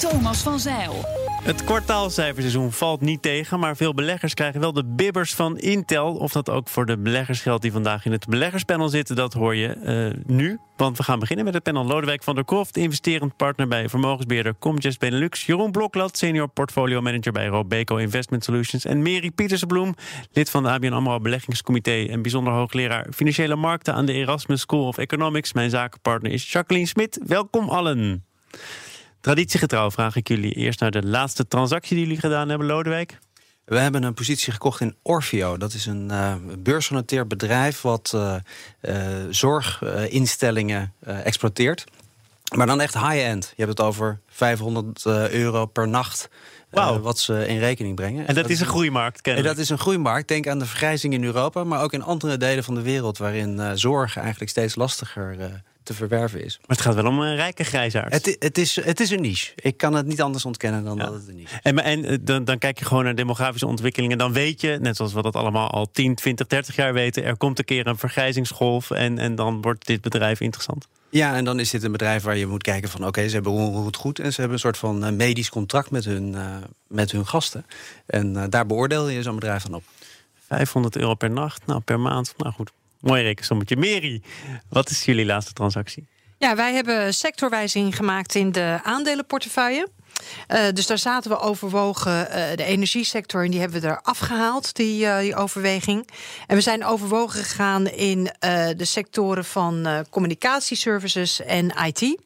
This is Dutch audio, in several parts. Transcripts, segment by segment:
Thomas van Zeil. Het kwartaalcijferseizoen valt niet tegen, maar veel beleggers krijgen wel de bibbers van Intel. Of dat ook voor de beleggers geldt die vandaag in het beleggerspanel zitten, dat hoor je uh, nu. Want we gaan beginnen met het panel Lodewijk van der Kroft, investerend partner bij vermogensbeheerder Comgest Benelux. Jeroen Bloklat, senior portfolio manager bij Robeco Investment Solutions. En Mary Pietersenbloem, lid van de ABN AMRO Beleggingscomité en bijzonder hoogleraar financiële markten aan de Erasmus School of Economics. Mijn zakenpartner is Jacqueline Smit. Welkom allen. Traditiegetrouw vraag ik jullie eerst naar de laatste transactie die jullie gedaan hebben, Lodewijk. We hebben een positie gekocht in Orfeo. Dat is een uh, beursgenoteerd bedrijf wat uh, uh, zorginstellingen exploiteert. Maar dan echt high-end. Je hebt het over 500 euro per nacht. Wow. wat ze in rekening brengen. En dat, is een groeimarkt, En dat is een groeimarkt. Denk aan de vergrijzing in Europa, maar ook in andere delen van de wereld... waarin zorg eigenlijk steeds lastiger te verwerven is. Maar het gaat wel om een rijke grijzaard. Het, het, is, het is een niche. Ik kan het niet anders ontkennen dan dat het een niche is. En, en eh, dan, dan kijk je gewoon naar demografische ontwikkelingen. Dan weet je, net zoals we dat allemaal al 10, 20, 30 jaar weten... er komt een keer een vergrijzingsgolf en, en dan wordt dit bedrijf interessant. Ja, en dan is dit een bedrijf waar je moet kijken van... oké, ze hebben het goed en ze hebben een soort van eh, medisch contract met hun, uh, met hun gasten. En uh, daar beoordeel je zo'n bedrijf van op. 500 euro per nacht, nou per maand, nou goed. Mooi rekensommetje. Mary, wat is jullie laatste transactie? Ja, wij hebben sectorwijzing gemaakt in de aandelenportefeuille. Uh, dus daar zaten we overwogen uh, de energiesector en die hebben we er afgehaald, die, uh, die overweging. En we zijn overwogen gegaan in de sectoren van communicatieservices en IT.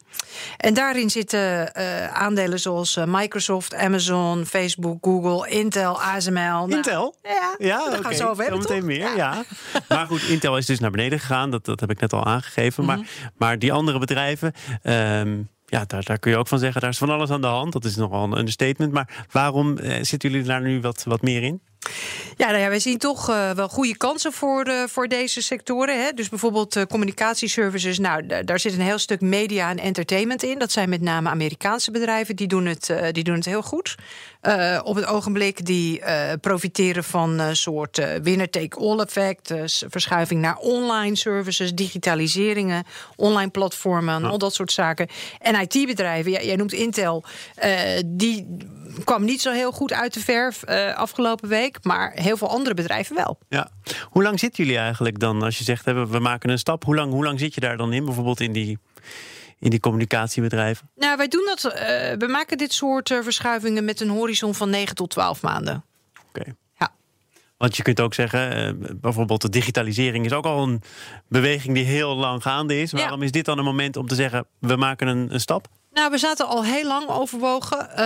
En daarin zitten aandelen zoals Microsoft, Amazon, Facebook, Google, Intel, ASML. Nou, Intel? Ja, ja daar gaan zo over hebben. meteen meer, ja. ja. maar goed, Intel is dus naar beneden gegaan, dat, dat heb ik net al aangegeven. Mm -hmm. maar, maar die andere bedrijven. Um, ja, daar, kun je ook van zeggen, daar is van alles aan de hand. Dat is nogal een understatement. Maar waarom eh, zitten jullie daar nu wat, wat meer in? Ja, nou ja, wij zien toch uh, wel goede kansen voor, voor deze sectoren. Hè? Dus bijvoorbeeld uh, communicatieservices. Nou, daar zit een heel stuk media en entertainment in. Dat zijn met name Amerikaanse bedrijven. Die doen het, die doen het heel goed. Op het ogenblik die profiteren van een soort winner-take-all effect. Dus verschuiving naar online services, digitaliseringen, online platformen, ja. al dat soort zaken. En IT-bedrijven, ja, jij noemt Intel, die kwam niet zo heel goed uit de verf afgelopen week maar heel veel andere bedrijven wel. Ja. Hoe lang zitten jullie eigenlijk dan als je zegt we maken een stap? Hoe lang, hoe lang zit je daar dan in, bijvoorbeeld in die in die communicatiebedrijven? Nou, wij doen dat. Uh, we maken dit soort uh, verschuivingen met een horizon van 9 tot 12 maanden. Oké. Okay. Ja. Want je kunt ook zeggen, uh, bijvoorbeeld de digitalisering is ook al een beweging die heel lang gaande is. Waarom ja. is dit dan een moment om te zeggen, we maken een, een stap? Nou, we zaten al heel lang overwogen. Uh,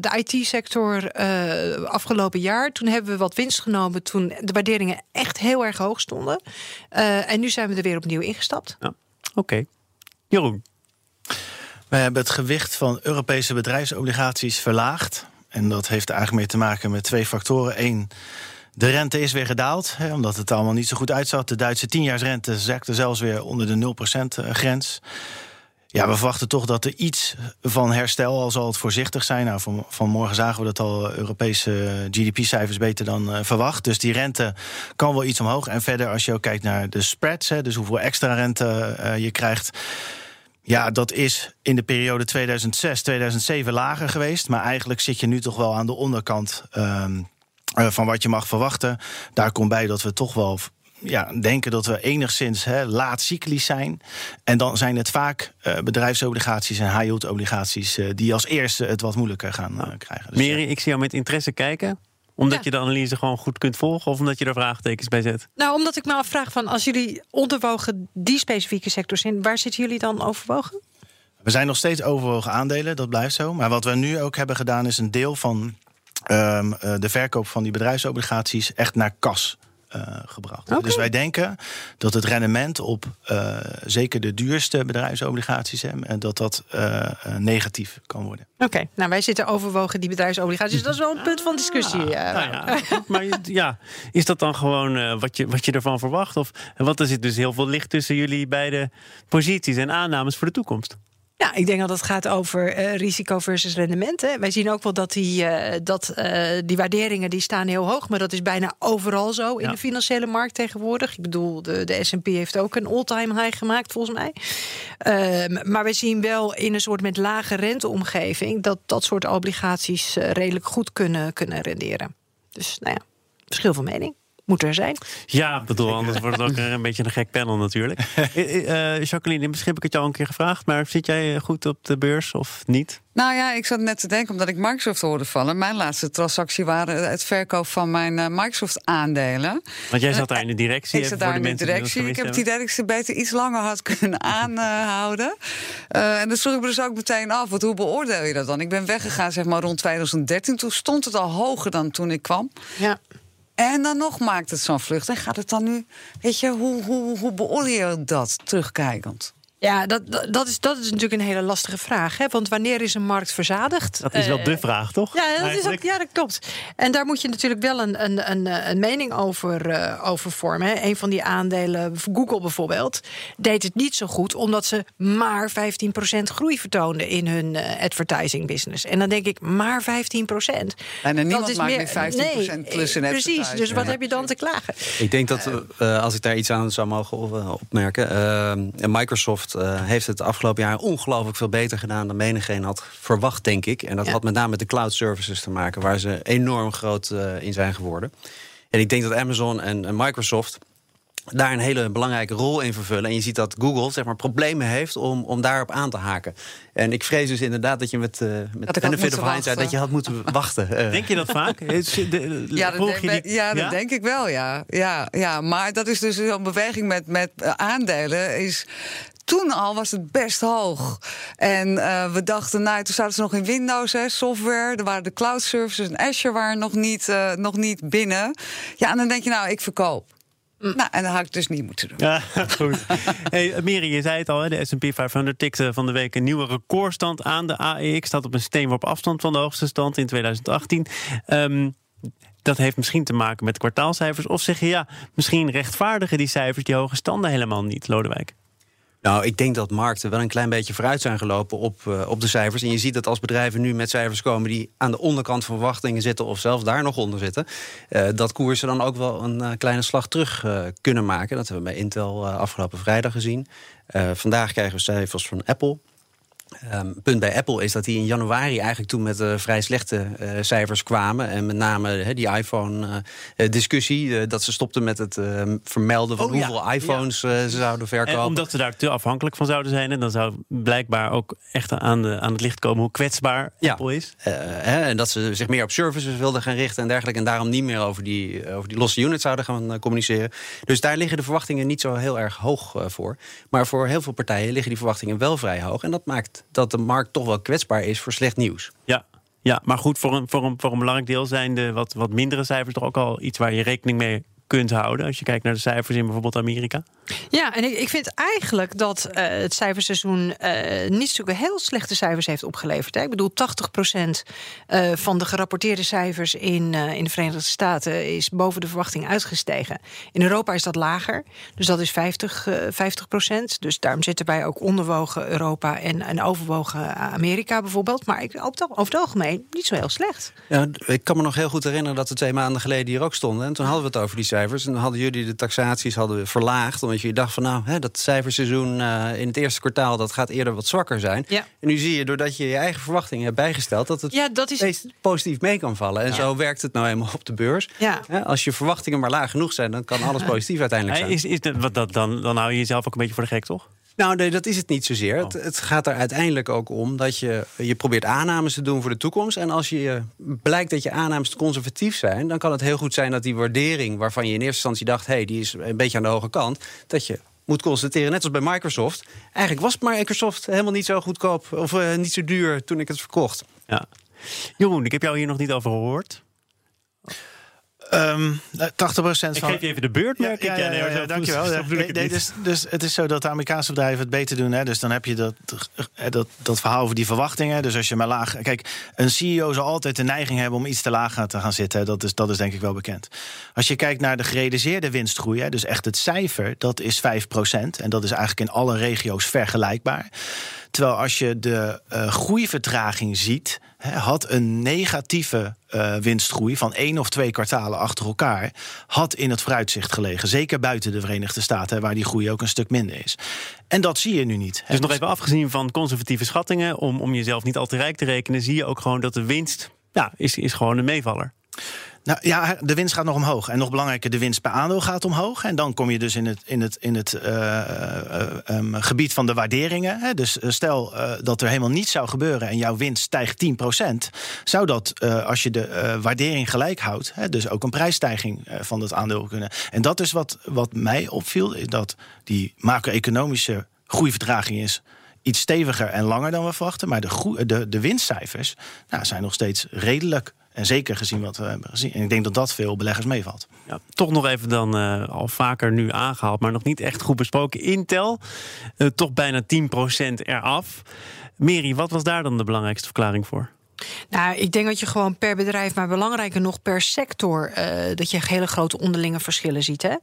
de IT-sector uh, afgelopen jaar. Toen hebben we wat winst genomen toen de waarderingen echt heel erg hoog stonden. Uh, en nu zijn we er weer opnieuw ingestapt. Ja. Oké. Okay. Jeroen. We hebben het gewicht van Europese bedrijfsobligaties verlaagd. En dat heeft eigenlijk mee te maken met twee factoren. Eén, de rente is weer gedaald, hè, omdat het allemaal niet zo goed uitzag. De Duitse tienjaarsrente zakte zelfs weer onder de 0% grens. Ja, we verwachten toch dat er iets van herstel, al zal het voorzichtig zijn. Nou, van, vanmorgen zagen we dat al Europese GDP-cijfers beter dan verwacht. Dus die rente kan wel iets omhoog. En verder, als je ook kijkt naar de spreads, hè, dus hoeveel extra rente je krijgt. Ja, dat is in de periode 2006, 2007 lager geweest. Maar eigenlijk zit je nu toch wel aan de onderkant. Uh, van wat je mag verwachten. Daar komt bij dat we toch wel ja, denken dat we enigszins hè, laat cyclisch zijn. En dan zijn het vaak uh, bedrijfsobligaties en high-yield obligaties uh, die als eerste het wat moeilijker gaan uh, krijgen. Dus, Mary, ik zie jou met interesse kijken omdat ja. je de analyse gewoon goed kunt volgen of omdat je er vraagtekens bij zet? Nou, omdat ik me afvraag van als jullie onderwogen die specifieke sectors in, waar zitten jullie dan overwogen? We zijn nog steeds overwogen aandelen, dat blijft zo. Maar wat we nu ook hebben gedaan is een deel van um, de verkoop van die bedrijfsobligaties echt naar kas eh, gebracht. Oké. Dus wij denken dat het rendement op eh, zeker de duurste bedrijfsobligaties, hè, en dat dat eh, eh, negatief kan worden. Oké, nou wij zitten overwogen die bedrijfsobligaties. Dat is wel een punt van discussie. eh, Nou ja, maar ja, is dat dan gewoon eh, wat, je, wat je ervan verwacht? Of, want er zit dus heel veel licht tussen jullie beide posities en aannames voor de toekomst. Ja, ik denk dat het gaat over eh, risico versus rendement. Hè. Wij zien ook wel dat, die, eh, dat eh, die waarderingen die staan heel hoog. Maar dat is bijna overal zo in Ja. de financiële markt tegenwoordig. Ik bedoel, de, de S&P heeft ook een all-time high gemaakt, volgens mij. Ehm, maar we zien wel in een soort met lage renteomgeving... dat dat soort obligaties redelijk goed kunnen, kunnen renderen. Dus nou ja, verschil van mening. Moet er zijn. Ja, ik bedoel, anders wordt het ook een beetje een gek panel natuurlijk. Eh, eh, Jacqueline, misschien heb ik het jou al een keer gevraagd, maar zit jij goed op de beurs of niet? Nou ja, ik zat net te denken, omdat ik Microsoft hoorde vallen. Mijn laatste transactie waren het verkoop van mijn eh, Microsoft-aandelen. Want jij zat daar in de directie. Ik zat voor daar in de die directie. Ik heb het gemist idee dat ik ze beter iets langer had kunnen aanhouden. Eh, en dat vroeg ik me dus ook meteen af. Want hoe beoordeel je dat dan? Ik ben weggegaan zeg maar rond 2013. Toen stond het al hoger dan toen ik kwam. Ja. En dan nog maakt het zo'n vlucht. En gaat het dan nu... Weet je, hoe, hoe, hoe beoordeel je dat terugkijkend? Ja, dat, dat, is, dat is natuurlijk een hele lastige vraag. Hè? Want wanneer is een markt verzadigd? Dat is wel Eh, de vraag, toch? Ja, dat, is ook, ja, dat klopt. En daar moet je natuurlijk wel een, een, een, een mening over, eh, over vormen. Hè. Een van die aandelen, Google bijvoorbeeld, deed het niet zo goed... omdat ze maar 15% groei vertoonden in hun eh, advertising business. En dan denk ik, maar 15%. Bijna niemand dat is maakt meer, nu 15% plus in Precies, dus wat Ja. heb je dan te klagen? Ik denk dat, eh, als ik daar iets aan zou mogen opmerken... eh, Eh, heeft het afgelopen jaar ongelooflijk veel beter gedaan... dan menigeen had verwacht, denk ik. En dat Ja. had met name met de cloud services te maken... waar ze enorm groot eh, in zijn geworden. En ik denk dat Amazon en, en Microsoft daar een hele belangrijke rol in vervullen. En je ziet dat Google zeg maar, problemen heeft om, om daarop aan te haken. En ik vrees dus inderdaad dat je met, eh met had benefit moeten of hindsight... dat je had moeten wachten. Denk je dat vaak? Ja, dat, denk, je die- ja, dat denk ik wel, ja. ja. Ja, maar dat is dus een beweging met, met aandelen. Is, toen al was het best hoog. En eh, we dachten, nou, toen zaten ze nog in Windows, hè, software. Er waren de cloud services en Azure waren nog niet, eh, nog niet binnen. Ja, en dan denk je, nou, ik verkoop. Nou, en dat had ik dus niet moeten doen. Ja, goed. Hey, Miri, je zei het al, hè, de S&P 500 tikte van de week een nieuwe recordstand aan. De AEX staat op een steenworp afstand van de hoogste stand in 2018. Ehm, dat heeft misschien te maken met kwartaalcijfers. Of zeg je, ja, misschien rechtvaardigen die cijfers die hoge standen helemaal niet, Lodewijk. Nou, ik denk dat markten wel een klein beetje vooruit zijn gelopen op, eh, op de cijfers. En je ziet dat als bedrijven nu met cijfers komen die aan de onderkant van verwachtingen zitten, of zelfs daar nog onder zitten, eh, dat koersen dan ook wel een eh, kleine slag terug kunnen maken. Dat hebben we bij Intel afgelopen vrijdag gezien. Vandaag krijgen we cijfers van Apple. Ehm, punt bij Apple is dat die in januari eigenlijk toen met eh, vrij slechte eh, cijfers kwamen. En met name die iPhone-discussie. dat ze stopten met het eh, vermelden van Oh, ja. hoeveel iPhones eh, ze zouden En verkopen. omdat ze daar te afhankelijk van zouden zijn. En dan zou blijkbaar ook echt aan, de, aan het licht komen hoe kwetsbaar Ja. Apple is. Eh, en dat ze zich meer op services wilden gaan richten en dergelijke. En daarom niet meer over die, over die losse units zouden gaan eh, communiceren. Dus daar liggen de verwachtingen niet zo heel erg hoog eh, voor. Maar voor heel veel partijen liggen die verwachtingen wel vrij hoog. En dat maakt dat de markt toch wel kwetsbaar is voor slecht nieuws. Ja. Ja, maar goed, voor een, voor, een, voor een belangrijk deel zijn de wat, wat mindere cijfers toch ook al iets waar je rekening mee kunt houden. Als je kijkt naar de cijfers in bijvoorbeeld Amerika. Ja, en ik, ik vind eigenlijk dat eh, het cijferseizoen eh, niet zulke heel slechte cijfers heeft opgeleverd. Hè. Ik bedoel, 80% eh, van de gerapporteerde cijfers in, in de Verenigde Staten is boven de verwachting uitgestegen. In Europa is dat lager, dus dat is 50, eh 50%. Dus daarom zitten wij ook onderwogen Europa en, en overwogen Amerika bijvoorbeeld. Maar ik, over het algemeen niet zo heel slecht. Ja, ik kan me nog heel goed herinneren dat we twee maanden geleden hier ook stonden. En toen hadden we het over die cijfers. En hadden jullie de taxaties hadden verlaagd. Omdat je dacht van nou, hè, dat cijferseizoen eh, in het eerste kwartaal... dat gaat eerder wat zwakker zijn. Ja. En nu zie je, doordat je je eigen verwachtingen hebt bijgesteld... dat het Ja, dat is. steeds positief mee kan vallen. En zo werkt het nou eenmaal op de beurs. Als je verwachtingen maar laag genoeg zijn... dan kan alles positief uiteindelijk zijn. is, is de, wat dat, dan, dan hou je jezelf ook een beetje voor de gek, toch? Nou, nee, dat is het niet zozeer. Het, het gaat er uiteindelijk ook om dat je, je probeert aannames te doen voor de toekomst. En als je blijkt dat je aannames te conservatief zijn, dan kan het heel goed zijn dat die waardering waarvan je in eerste instantie dacht, hé, hey, die is een beetje aan de hoge kant, dat je moet constateren, net als bij Microsoft. Eigenlijk was Microsoft helemaal niet zo goedkoop of eh, niet zo duur toen ik het verkocht. Ja. Jeroen, ik heb jou hier nog niet over gehoord. Ehm, 80% Ik van. geef je even de beurt, merk Ja, ik. ja, dankjewel. ik nee, dus, dus het is zo dat de Amerikaanse bedrijven het beter doen. Hè? Dus dan heb je dat, eh, dat, dat verhaal over die verwachtingen. Dus als je maar laag. Kijk, een CEO zal altijd de neiging hebben om iets te laag te gaan zitten. hè. Dat is, dat is denk ik wel bekend. Als je kijkt naar de gerealiseerde winstgroei, hè, dus echt het cijfer, dat is 5%. En dat is eigenlijk in alle regio's vergelijkbaar. Terwijl als je de eh, groeivertraging ziet, had een negatieve eh, winstgroei van één of twee kwartalen achter elkaar, had in het vooruitzicht gelegen. Zeker buiten de Verenigde Staten, waar die groei ook een stuk minder is. En dat zie je nu niet. Dus nog even afgezien van conservatieve schattingen, om, om jezelf niet al te rijk te rekenen, zie je ook gewoon dat de winst ja, is, is gewoon een meevaller. Nou ja, de winst gaat nog omhoog. En nog belangrijker, de winst per aandeel gaat omhoog. En dan kom je dus in het, in het, in het eh, eh, ehm, gebied van de waarderingen. Hè. Dus eh, stel dat er helemaal niets zou gebeuren en jouw winst stijgt 10%, zou dat, als je de waardering gelijk houdt, hè, dus ook een prijsstijging van dat aandeel kunnen. En dat is wat, wat mij opviel, dat die macro-economische groeivertraging is iets steviger en langer dan we verwachten. Maar de, de, de winstcijfers nou, zijn nog steeds redelijk. En zeker gezien wat we hebben gezien. En ik denk dat dat veel beleggers meevalt. Ja, toch nog even dan eh, al vaker nu aangehaald, maar nog niet echt goed besproken. Intel, eh, toch bijna 10% eraf. Mary, wat was daar dan de belangrijkste verklaring voor? Nou, ik denk dat je gewoon per bedrijf, maar belangrijker nog per sector, eh, dat je hele grote onderlinge verschillen ziet. Hè?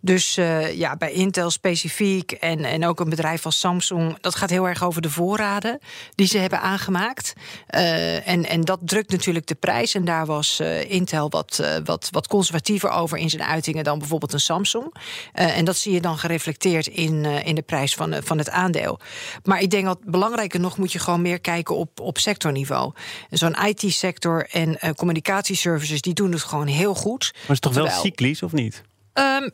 Dus eh, ja, bij Intel specifiek en, en ook een bedrijf als Samsung, dat gaat heel erg over de voorraden die ze hebben aangemaakt. Eh, en, en dat drukt natuurlijk de prijs. En daar was Intel wat, wat, wat conservatiever over in zijn uitingen dan bijvoorbeeld een Samsung. En dat zie je dan gereflecteerd in, in de prijs van, van het aandeel. Maar ik denk dat belangrijker nog moet je gewoon meer kijken op, op sectorniveau. Zo'n IT-sector en eh, communicatieservices, die doen het gewoon heel goed. Maar is het toch wel cyclisch of niet? Ehm,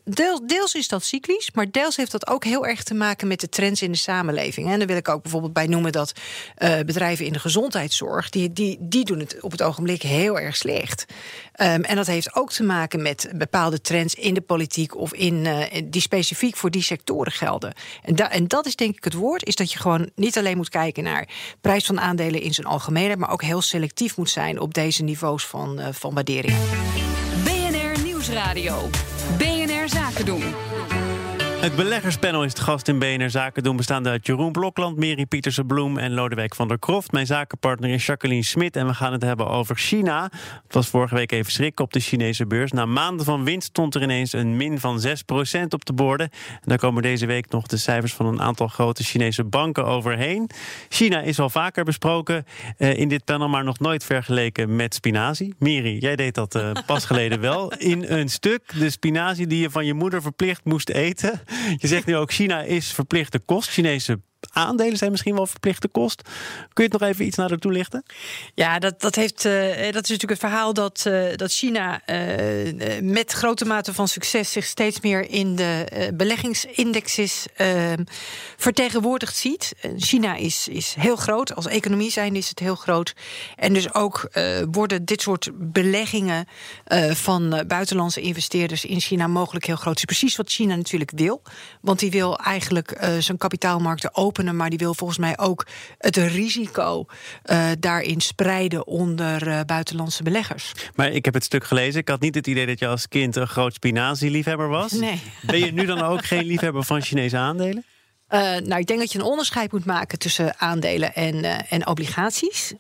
deels, is dat cyclisch, maar deels heeft dat ook heel erg te maken met de trends in de samenleving. En daar wil ik ook bijvoorbeeld bij noemen dat eh, bedrijven in de gezondheidszorg, die, die, die doen het op het ogenblik heel erg slecht. Ehm, en dat heeft ook te maken met bepaalde trends in de politiek of in, eh, die specifiek voor die sectoren gelden. En, da- en dat is denk ik het woord, is dat je gewoon niet alleen moet kijken naar prijs van aandelen in zijn algemeenheid, maar ook heel selectief moet zijn op deze niveaus van, eh, van waardering. BNR Nieuwsradio. Zaken doen. Het beleggerspanel is de gast in BNR Zaken doen, bestaande uit Jeroen Blokland, Mary Pietersen Bloem en Lodewijk van der Kroft. Mijn zakenpartner is Jacqueline Smit en we gaan het hebben over China. Het was vorige week even schrik op de Chinese beurs. Na maanden van winst stond er ineens een min van 6% op de borden. En daar komen deze week nog de cijfers van een aantal grote Chinese banken overheen. China is al vaker besproken eh, in dit panel, maar nog nooit vergeleken met spinazie. Miri, jij deed dat eh, pas geleden wel in een stuk. De spinazie die je van je moeder verplicht moest eten. Je zegt nu ook China is verplichte kost. Chinese aandelen zijn misschien wel verplichte kost. Kun je het nog even iets nader toelichten? Ja, dat, dat, heeft, eh, dat is natuurlijk het verhaal dat, eh, dat China eh, met grote mate van succes zich steeds meer in de beleggingsindexes vertegenwoordigd ziet. China is, is heel groot. Als economie zijn is het heel groot. En dus ook worden dit soort beleggingen van buitenlandse investeerders in China mogelijk heel groot. Dat is precies wat China natuurlijk wil. Want die wil eigenlijk zijn kapitaalmarkten openen, maar die wil volgens mij ook het risico eh, daarin spreiden onder eh, buitenlandse beleggers. Maar ik heb het stuk gelezen. Ik had niet het idee dat je als kind een groot spinazieliefhebber was. Nee. Ben je nu dan ook geen liefhebber van Chinese aandelen? Eh, nou, ik denk dat je een onderscheid moet maken tussen aandelen en, en obligaties.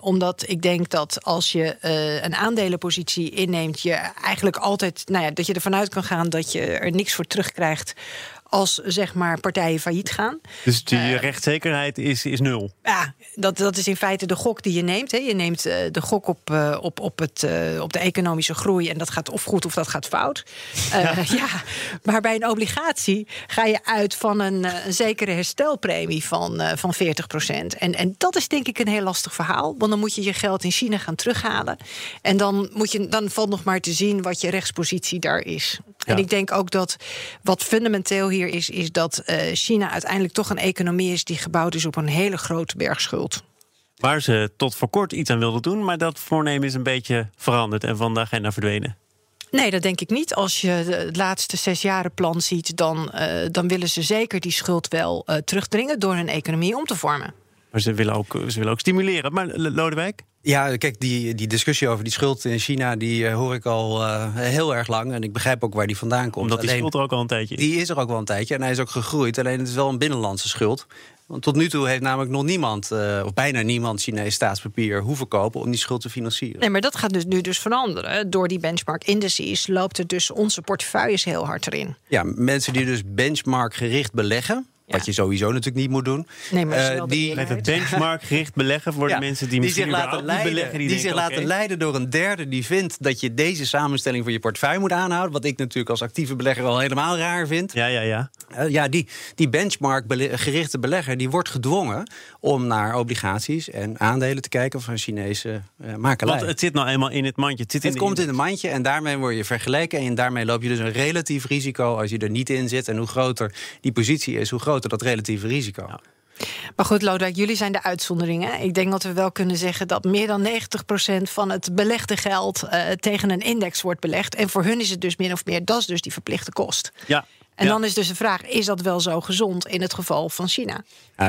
Omdat ik denk dat als je een aandelenpositie inneemt, je eigenlijk altijd, nou ja, dat je ervan uit kan gaan dat je er niks voor terugkrijgt als zeg maar partijen failliet gaan. Dus die rechtszekerheid is, is nul. Ja, dat, dat is in feite de gok die je neemt. Hè. Je neemt eh, de gok op, eh, op, op, het, op de economische groei en dat gaat of goed of dat gaat fout. Eh, ja. maar bij een obligatie ga je uit van een, een zekere herstelpremie van, van 40% En, en dat is denk ik een heel lastig verhaal. Want dan moet je je geld in China gaan terughalen. En dan, moet je, dan valt nog maar te zien wat je rechtspositie daar is. En Ja. ik denk ook dat wat fundamenteel hier is, is dat eh, China uiteindelijk toch een economie is die gebouwd is op een hele grote berg schuld. Waar ze tot voor kort iets aan wilden doen. Maar dat voornemen is een beetje veranderd en van de agenda verdwenen. Nee, dat denk ik niet. Als je het laatste zes jaren plan ziet, dan, eh, dan willen ze zeker die schuld wel eh, terugdringen door hun economie om te vormen. Maar ze willen ook, ze willen ook stimuleren. Maar Lodewijk? Ja, kijk, die, die discussie over die schuld in China, die eh, hoor ik al eh, heel erg lang. En ik begrijp ook waar die vandaan komt. Omdat die Alleen, schuld er ook al een tijdje is. die is er ook wel een tijdje en hij is ook gegroeid. Alleen het is wel een binnenlandse schuld. Want tot nu toe heeft namelijk nog niemand, eh, of bijna niemand, Chinees staatspapier hoeven kopen om die schuld te financieren. Nee, maar dat gaat dus nu dus veranderen. Door die benchmark indices loopt er dus onze portefeuilles heel hard erin. Ja, mensen die dus benchmark gericht beleggen. Ja. Wat je sowieso natuurlijk niet moet doen. Nee, maar de die, eerlijkheid. Even benchmark gericht beleggen voor Ja, de mensen die, die misschien zich laten leiden, beleggen. die, Die, zich laten leiden door een derde die vindt dat je deze samenstelling voor je portefeuille moet aanhouden. Wat ik natuurlijk als actieve belegger al helemaal raar vind. Ja, ja, ja. Eh, ja, die, die benchmark bele- gerichte belegger die wordt gedwongen om naar obligaties en aandelen te kijken van Chinese eh makelij. Want het zit nou eenmaal in het mandje. Het, zit in Het komt in een mandje en daarmee word je vergeleken. En daarmee loop je dus een relatief risico als je er niet in zit. En hoe groter die positie is, hoe groter dat relatieve risico. Ja. Maar goed, Lodewijk, jullie zijn de uitzonderingen. Ik denk dat we wel kunnen zeggen dat meer dan 90% van het belegde geld eh, tegen een index wordt belegd. En voor hun is het dus min of meer, dat is dus die verplichte kost. Ja. En Ja. dan is dus de vraag: is dat wel zo gezond in het geval van China?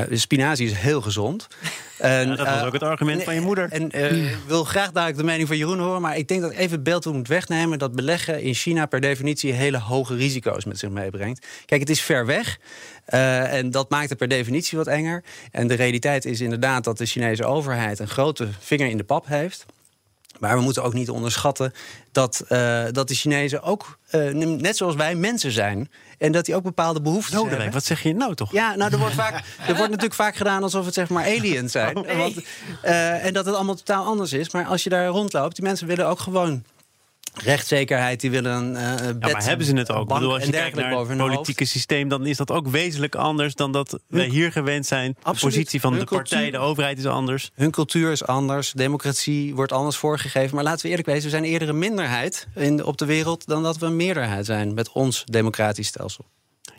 De spinazie is heel gezond. En, Ja, dat was eh, ook het argument van je moeder. En eh, ik wil graag dadelijk de mening van Jeroen horen. Maar ik denk dat even het beeld moet wegnemen dat beleggen in China per definitie hele hoge risico's met zich meebrengt. Kijk, het is ver weg. eh, en dat maakt het per definitie wat enger. En de realiteit is inderdaad dat de Chinese overheid een grote vinger in de pap heeft. Maar we moeten ook niet onderschatten dat, eh, dat de Chinezen ook, eh, net zoals wij, mensen zijn. En dat die ook bepaalde behoeftes Lodewijk, hebben. wat zeg je nou toch? Ja, nou, er wordt, vaak, er wordt natuurlijk vaak gedaan alsof het zeg maar aliens zijn. Want, eh, en dat het allemaal totaal anders is. Maar als je daar rondloopt, die mensen willen ook gewoon rechtszekerheid. Die willen een eh, bed, Ja, maar hebben ze het ook? Ik bedoel, als je kijkt naar het politieke systeem, dan is dat ook wezenlijk anders dan dat wij hier gewend zijn. De Absoluut. positie van Hun de partij, cultuur- de overheid is anders. Hun cultuur is anders, democratie wordt anders voorgegeven. Maar laten we eerlijk wezen, we zijn eerder een minderheid in, op de wereld dan dat we een meerderheid zijn met ons democratisch stelsel.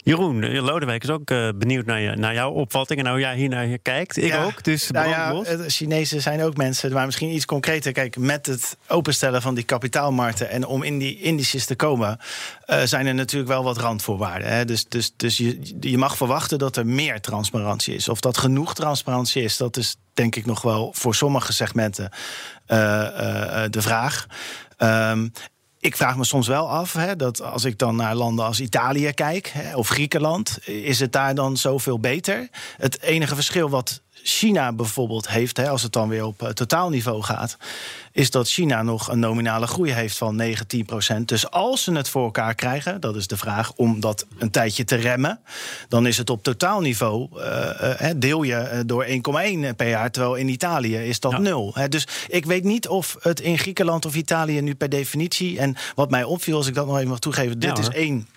Jeroen, eh, Lodewijk is ook eh, benieuwd naar, je, naar jouw opvatting en hoe jij hier naar je kijkt. Ik Ja, ook, dus nou ja, Chinezen zijn ook mensen, maar misschien iets concreter. Kijk, met het openstellen van die kapitaalmarkten en om in die indices te komen, eh, zijn er natuurlijk wel wat randvoorwaarden. Hè? Dus, dus, dus je, je mag verwachten dat er meer transparantie is. Of dat genoeg transparantie is, dat is denk ik nog wel voor sommige segmenten de vraag. Ehm, ik vraag me soms wel af, hè, dat als ik dan naar landen als Italië kijk, hè, of Griekenland, is het daar dan zoveel beter? Het enige verschil wat China bijvoorbeeld heeft, hè, als het dan weer op eh, totaalniveau gaat, is dat China nog een nominale groei heeft van 19 procent. Dus als ze het voor elkaar krijgen, dat is de vraag, om dat een tijdje te remmen, dan is het op totaalniveau, eh, eh, deel je door 1,1 per jaar, terwijl in Italië is dat Ja. nul. Hè. Dus ik weet niet of het in Griekenland of Italië nu per definitie, en wat mij opviel, als ik dat nog even mag toegeven, dit Ja, is één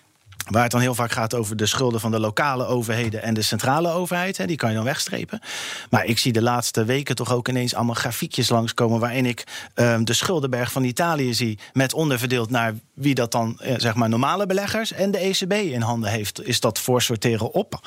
Waar het dan heel vaak gaat over de schulden van de lokale overheden en de centrale overheid. Hè, die kan je dan wegstrepen. Maar ik zie de laatste weken toch ook ineens allemaal grafiekjes langskomen. waarin ik ehm, de schuldenberg van Italië zie. met onderverdeeld naar wie dat dan, eh, zeg maar, normale beleggers en de ECB in handen heeft. Is dat voor sorteren op?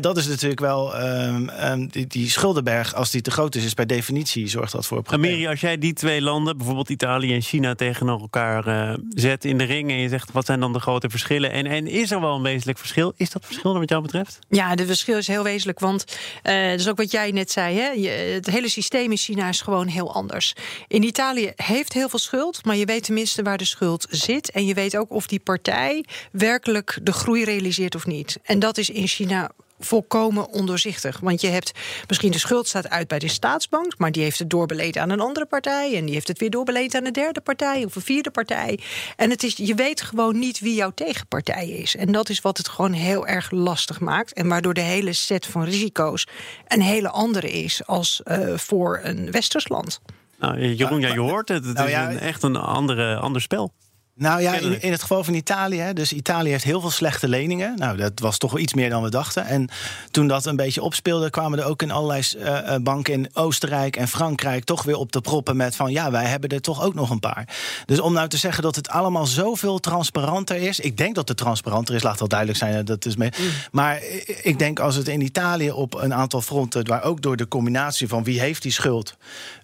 Dat is natuurlijk wel. ehm, ehm, die, die schuldenberg, als die te groot is, is per definitie zorgt dat voor een probleem. Amiri, als jij die twee landen, bijvoorbeeld Italië en China, tegenover elkaar eh, zet in de ring en je zegt wat zijn dan de grote verschillen en, en is er wel een wezenlijk verschil? Is dat verschil wat jou betreft? Ja, de verschil is heel wezenlijk. Want eh dat is ook wat jij net zei. Hè? Je, het hele systeem in China is gewoon heel anders. In Italië heeft heel veel schuld, maar je weet tenminste waar de schuld zit. En je weet ook of die partij werkelijk de groei realiseert of niet. En dat is in China volkomen ondoorzichtig. Want je hebt misschien de schuld staat uit bij de staatsbank, maar die heeft het doorbeleed aan een andere partij en die heeft het weer doorbeleed aan een derde partij of een vierde partij. En het is, je weet gewoon niet wie jouw tegenpartij is. En dat is wat het gewoon heel erg lastig maakt. En waardoor de hele set van risico's een hele andere is als eh, voor een westers land. Nou, Jeroen, ja, je hoort het. Het Nou is ja, een, echt een andere, ander spel. Nou ja, in, in het geval van Italië. hè, Dus Italië heeft heel veel slechte leningen. Nou, dat was toch wel iets meer dan we dachten. En toen dat een beetje opspeelde, kwamen er ook in allerlei eh, eh, banken in Oostenrijk en Frankrijk toch weer op de proppen met van ja, wij hebben er toch ook nog een paar. Dus om nou te zeggen dat het allemaal zoveel transparanter is. Ik denk dat het transparanter is, laat dat duidelijk zijn. Dat is mee. Maar i- ik denk als het in Italië op een aantal fronten, waar ook door de combinatie van wie heeft die schuld.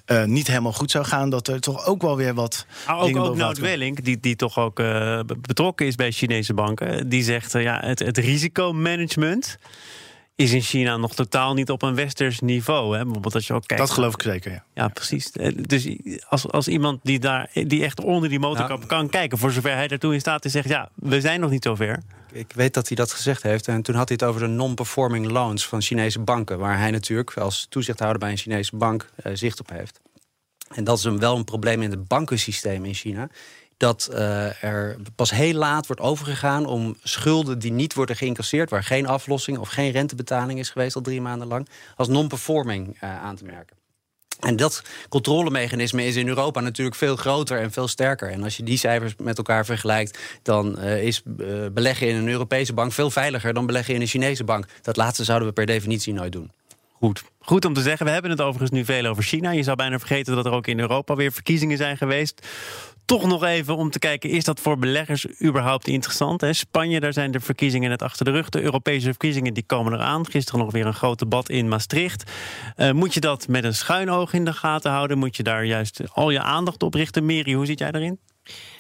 Eh, niet helemaal goed zou gaan, dat er toch ook wel weer wat. Maar ook, ook Nout. Welling, die, die toch ook eh, be- betrokken is bij Chinese banken, die zegt: eh, ja, het, het risicomanagement. Is in China nog totaal niet op een westers niveau. Hè? Bijvoorbeeld als je ook kijkt. Dat geloof ik zeker, ja. Ja, precies. Eh, Dus als, als iemand die daar die echt onder die motorkap Nou. kan kijken, voor zover hij daartoe in staat is, zegt ja, we zijn nog niet zover. Ik weet dat hij dat gezegd heeft. En toen had hij het over de non-performing loans van Chinese banken. Waar hij natuurlijk als toezichthouder bij een Chinese bank eh, zicht op heeft. En dat is een, wel een probleem in het bankensysteem in China. Dat eh, er pas heel laat wordt overgegaan om schulden die niet worden geïncasseerd, waar geen aflossing of geen rentebetaling is geweest al drie maanden lang, als non-performing eh, aan te merken. En dat controlemechanisme is in Europa natuurlijk veel groter en veel sterker. En als je die cijfers met elkaar vergelijkt, dan eh, is beleggen in een Europese bank veel veiliger dan beleggen in een Chinese bank. Dat laatste zouden we per definitie nooit doen. Goed. Goed om te zeggen. We hebben het overigens nu veel over China. Je zou bijna vergeten dat er ook in Europa weer verkiezingen zijn geweest. Toch nog even om te kijken, is dat voor beleggers überhaupt interessant? Hè? Spanje, daar zijn de verkiezingen net achter de rug. De Europese verkiezingen die komen eraan. Gisteren nog weer een groot debat in Maastricht. Eh, moet je dat met een schuin oog in de gaten houden? Moet je daar juist al je aandacht op richten? Meri, hoe zit jij daarin?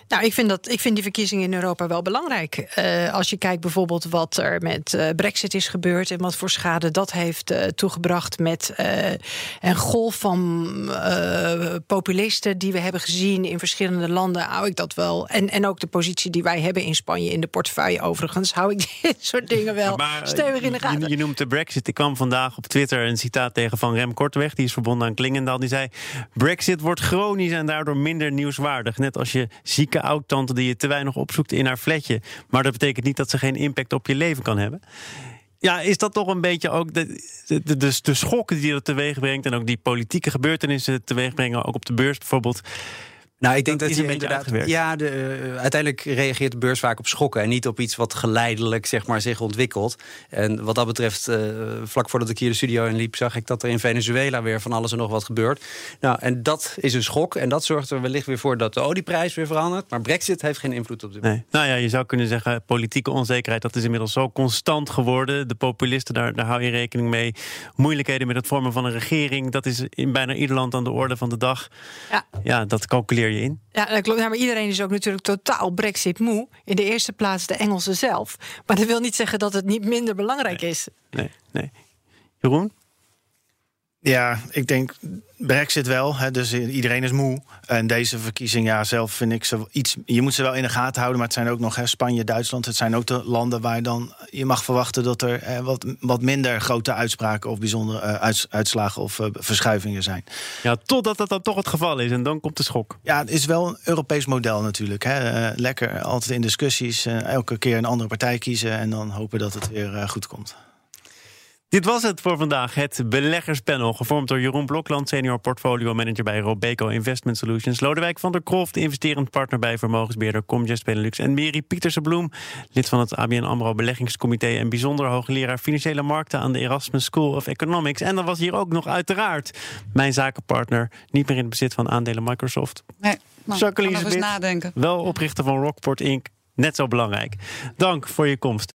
Nou, ik vind, dat, ik vind die verkiezingen in Europa wel belangrijk. Eh, als je kijkt bijvoorbeeld wat er met eh, Brexit is gebeurd en wat voor schade dat heeft eh, toegebracht met een golf van populisten die we hebben gezien in verschillende landen, hou ik dat wel. En, en ook de positie die wij hebben in Spanje in de portefeuille, overigens, hou ik dit soort dingen wel Maar, stevig in de gaten. Je, noemt de Brexit. Ik kwam vandaag op Twitter een citaat tegen van Rem Korteweg. Die is verbonden aan Klingendaal. Die zei: Brexit wordt chronisch en daardoor minder nieuwswaardig. Net als je zieke oud-tante die je te weinig opzoekt in haar flatje. Maar dat betekent niet dat ze geen impact op je leven kan hebben. Ja, is dat toch een beetje ook de, de, de, de, schokken die dat teweeg brengt... en ook die politieke gebeurtenissen teweeg brengen... ook op de beurs bijvoorbeeld... Nou, ik denk Dat dat, is je een beetje inderdaad. uitgewerkt. Ja, de, eh, uiteindelijk reageert de beurs vaak op schokken en niet op iets wat geleidelijk zeg maar, zich ontwikkelt. En wat dat betreft, eh, vlak voordat ik hier de studio in liep, zag ik dat er in Venezuela weer van alles en nog wat gebeurt. Nou, en dat is een schok. En dat zorgt er wellicht weer voor dat de olieprijs weer verandert. Maar Brexit heeft geen invloed op dit. Nee. Nou ja, je zou kunnen zeggen, politieke onzekerheid, dat is inmiddels zo constant geworden. De populisten, daar, daar hou je rekening mee. Moeilijkheden met het vormen van een regering, dat is in bijna ieder land aan de orde van de dag. Ja. Ja, dat je in. Ja, dat klopt. Ja, maar iedereen is ook natuurlijk totaal Brexit moe. In de eerste plaats de Engelsen zelf. Maar dat wil niet zeggen dat het niet minder belangrijk is. Nee, nee. Jeroen? Ja, ik denk Brexit wel. Hè, dus iedereen is moe. En deze verkiezing, ja, zelf vind ik ze iets. Je moet ze wel in de gaten houden. Maar het zijn ook nog hè, Spanje, Duitsland. Het zijn ook de landen waar dan je mag verwachten dat er eh, wat, wat minder grote uitspraken of bijzondere eh, uits- uitslagen of eh, verschuivingen zijn. Ja, totdat dat dan toch het geval is en dan komt de schok. Ja, het is wel een Europees model natuurlijk. Hè. Lekker altijd in discussies. elke keer een andere partij kiezen en dan hopen dat het weer goed komt. Dit was het voor vandaag, het beleggerspanel. Gevormd door Jeroen Blokland, senior portfolio manager bij Robeco Investment Solutions. Lodewijk van der Kroft, investerend partner bij vermogensbeheerder Comgest Benelux. En Meri Pieterse Bloem, lid van het ABN AMRO Beleggingscomité... en bijzonder hoogleraar financiële markten aan de Erasmus School of Economics. En dan was hier ook nog uiteraard mijn zakenpartner... niet meer in het bezit van aandelen Microsoft. Nee, nou, Jacqueline nadenken. Wel oprichter van Rockport Inc., net zo belangrijk. Dank voor je komst.